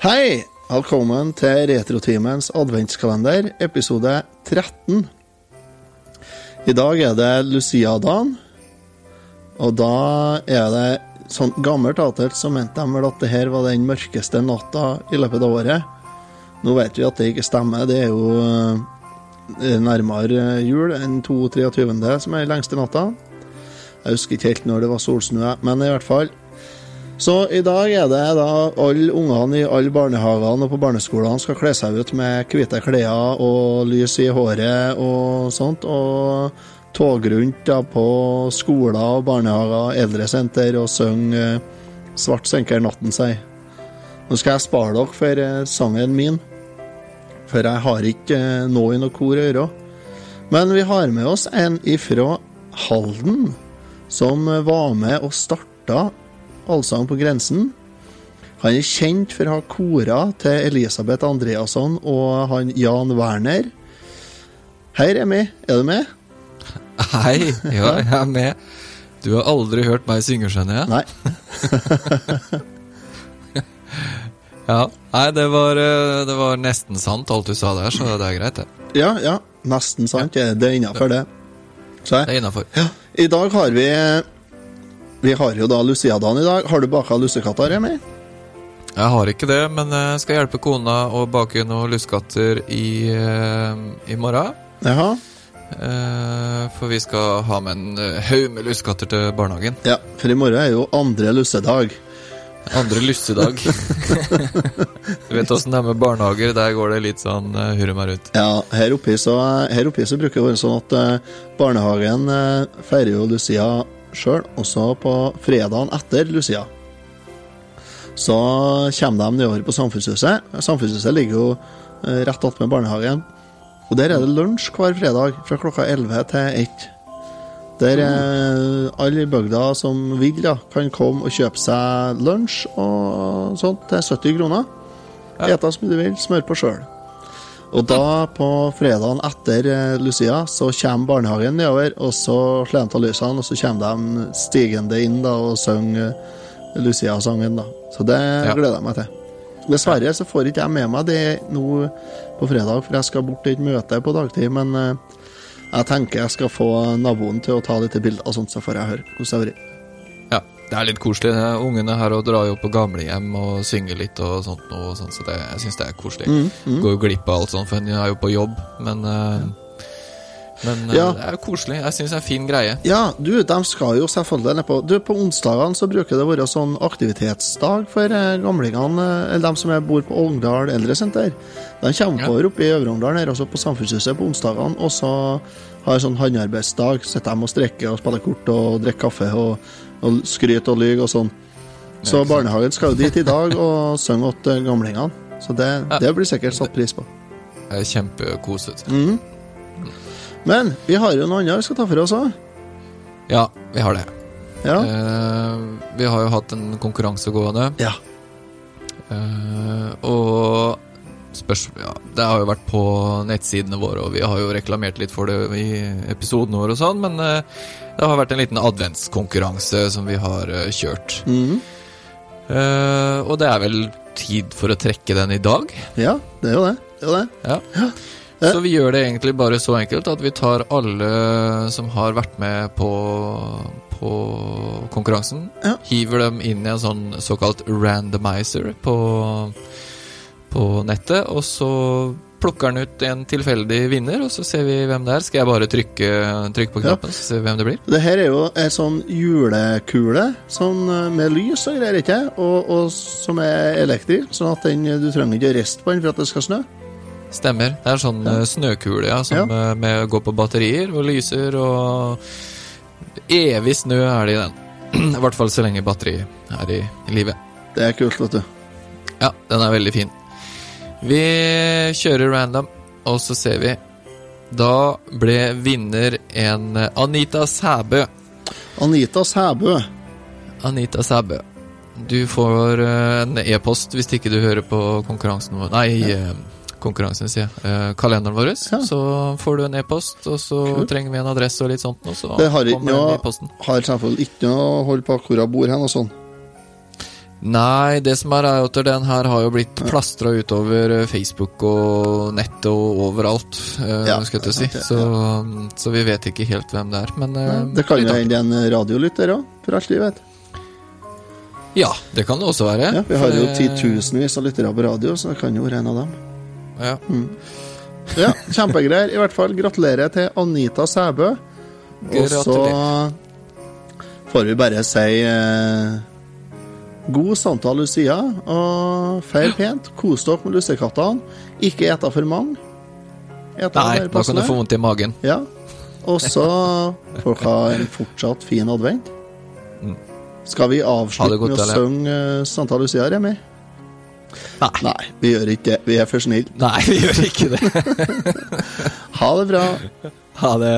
Hei! Velkommen til Retrotimens adventskalender, episode 13. I dag er det Lucia-dagen, og da er det sånn gammelt atelt så mente de vel at det her var den mørkeste natta i løpet av året. Nå vet vi at det ikke stemmer, det er jo eh, nærmere jul enn 22. som er lengste natta. Jeg husker ikke helt når det var solsnø, men i hvert fall. Så i dag er det da alle ungene i alle barnehagene og på barneskolene skal kle seg ut med hvite klær og lys i håret og sånt, og tog rundt da på skoler og barnehager, eldresenter og synge eh, 'Svart senker natten seg'. Nå skal jeg spare dere for eh, sangen min, for jeg har ikke eh, noe i noe kor å gjøre. Men vi har med oss en ifra Halden som var med og starta Allsang på grensen. Han er kjent for å ha kora til Elisabeth Andreasson og han Jan Werner. Hei, Remi. Er du med? Hei, ja, jeg er med. Du har aldri hørt meg synge, skjønner jeg? Nei. Ja. Nei, det var, eh, det var nesten sant, alt du sa der, så det er greit, det. Ja, ja. Nesten sant. Ja. Det er innafor, det. Så, Det er innafor. ja. I dag har vi Vi har jo da Lucia-dagen i dag. Har du baka lussekatter, Remi? Jeg har ikke det, men jeg skal hjelpe kona å bake noen lussekatter i, eh, i morgen. Jaha. Eh, For vi skal ha med en eh, haug med lussekatter til barnehagen. Ja, for i morgen er jo andre lussedag. Andre lussedag. du vet åssen det er med barnehager, der går det litt sånn hurra rundt. Ja, her oppe, så, her oppe så bruker det å være sånn at eh, barnehagen eh, feirer jo Lucia sjøl, også på fredagen etter Lucia. Så kommer de nedover på Samfunnshuset. Samfunnshuset ligger jo eh, rett attmed barnehagen. Og der er det lunsj hver fredag fra klokka 11 til 1. Der alle i bygda som vil, da, kan komme og kjøpe seg lunsj og sånt til 70 kroner. Ja. Ete så mye du vil, smør på sjøl. Og da, på fredagen etter eh, Lucia, så kommer barnehagen nedover, og så slår de av lysene, og så kommer de stigende inn da, og synger eh, Lucia-sangen. da. Så det Ja. gleder jeg meg til. Dessverre så får ikke jeg med meg det nå på fredag, for jeg skal bort til et møte på dagtid, men eh, jeg tenker jeg skal få naboen til å ta litt bilder og sånt, så får jeg høre hvordan det har vært. Det er litt koselig. Ungene her og drar jo på gamlehjem og synger litt og sånt, og sånt så det, jeg syns det er koselig. Mm, Går jo glipp av alt sånt, for hun er jo på jobb, men eh, Men eh, Ja. det er jo koselig. Jeg syns det er en fin greie. Ja, du, de skal jo selvfølgelig ned på Du, på onsdagene så bruker det å være sånn aktivitetsdag for eh, gamlingene, eh, eller de som bor på Ongdal eldresenter. De kommer Ja. oppe i Øvre-Ongdal, her også på Samfunnshuset på onsdagene, og så har sånn håndarbeidsdag. Sitter de og strekker og spiller kort og drikker kaffe og, og skryter og lyver og sånn. Så barnehagen skal jo dit i dag og synge åt gamlingene. Så det, det blir sikkert satt pris på. Det er kjempekosete. Mhm. Men vi har jo noe annet vi skal ta for oss òg. Ja, vi har det. Ja. Eh, vi har jo hatt en konkurranse gående, ja. eh, og spørs, ja, det har jo vært på nettsidene våre, og vi har jo reklamert litt for det i episoden vår og sånn, men eh, det har vært en liten adventskonkurranse som vi har eh, kjørt. Mm. Eh, og det er vel tid for å trekke den i dag. ja, det er jo det. Det er jo det. Ja. Ja. Så vi gjør det egentlig bare så enkelt at vi tar alle som har vært med på, på konkurransen, Ja. hiver dem inn i en sånn såkalt randomizer på, på nettet, og så plukker den ut en tilfeldig vinner, og så ser vi hvem det er. Skal jeg bare trykke, trykke på Ja. knappen, så ser vi hvem det blir? Det her er jo ei sånn julekule sånn eh, med lys og greier, ikke og, og som er elektrisk, sånn at den, du trenger ikke å riste på den for at det skal snø. Stemmer. Det er sånn Ja. eh, snøkule, ja, som Ja. eh, med, går på batterier og lyser, og evig snø er det i den. I hvert fall så lenge batteriet er i, live. Det er kult, vet du. Ja, den er veldig fin. Vi kjører random, og så ser vi. Da ble vinner en eh, Anita Sæbø. Anita Sæbø. Anita Sæbø. Du får en e-post hvis ikke du hører på konkurransen vår Nei, eh, konkurransen, sier jeg. Eh, kalenderen vår. Ja. Så får du en e-post, og så cool. trenger vi en adresse og litt sånt, og så Det har ikke noe-. Har ikke noe å holde på hvor jeg bor hen og sånn. Nei, det som er, er at den her har jo blitt plastra utover eh, Facebook og nett og overalt, eh, Ja, skal jeg si. Okay, Så, ja. så vi vet ikke helt hvem det er, men eh, Det kan jo hende en radiolytter òg, for alt vi vet. Ja, det kan det også være. Ja, vi har jo titusenvis av lyttere på radio, så det kan jo være en av dem. Ja. Ja, Kjempegreier. I hvert fall gratulerer til Anita Sæbø. Og så får vi bare si eh, god samtale, Lucia, og feir pent. Kos dere med lussekattene. Ikke ete for mange. Etter Nei, da kan du få vondt i magen. Ja. Og så folk har en fortsatt fin advent. Mm. Skal vi avslutte med å synge eh, Santa Lucia, Remi? Nei. Nei, vi gjør ikke det. Vi er for snille. Nei, vi gjør ikke det. Ha det bra. Ha det.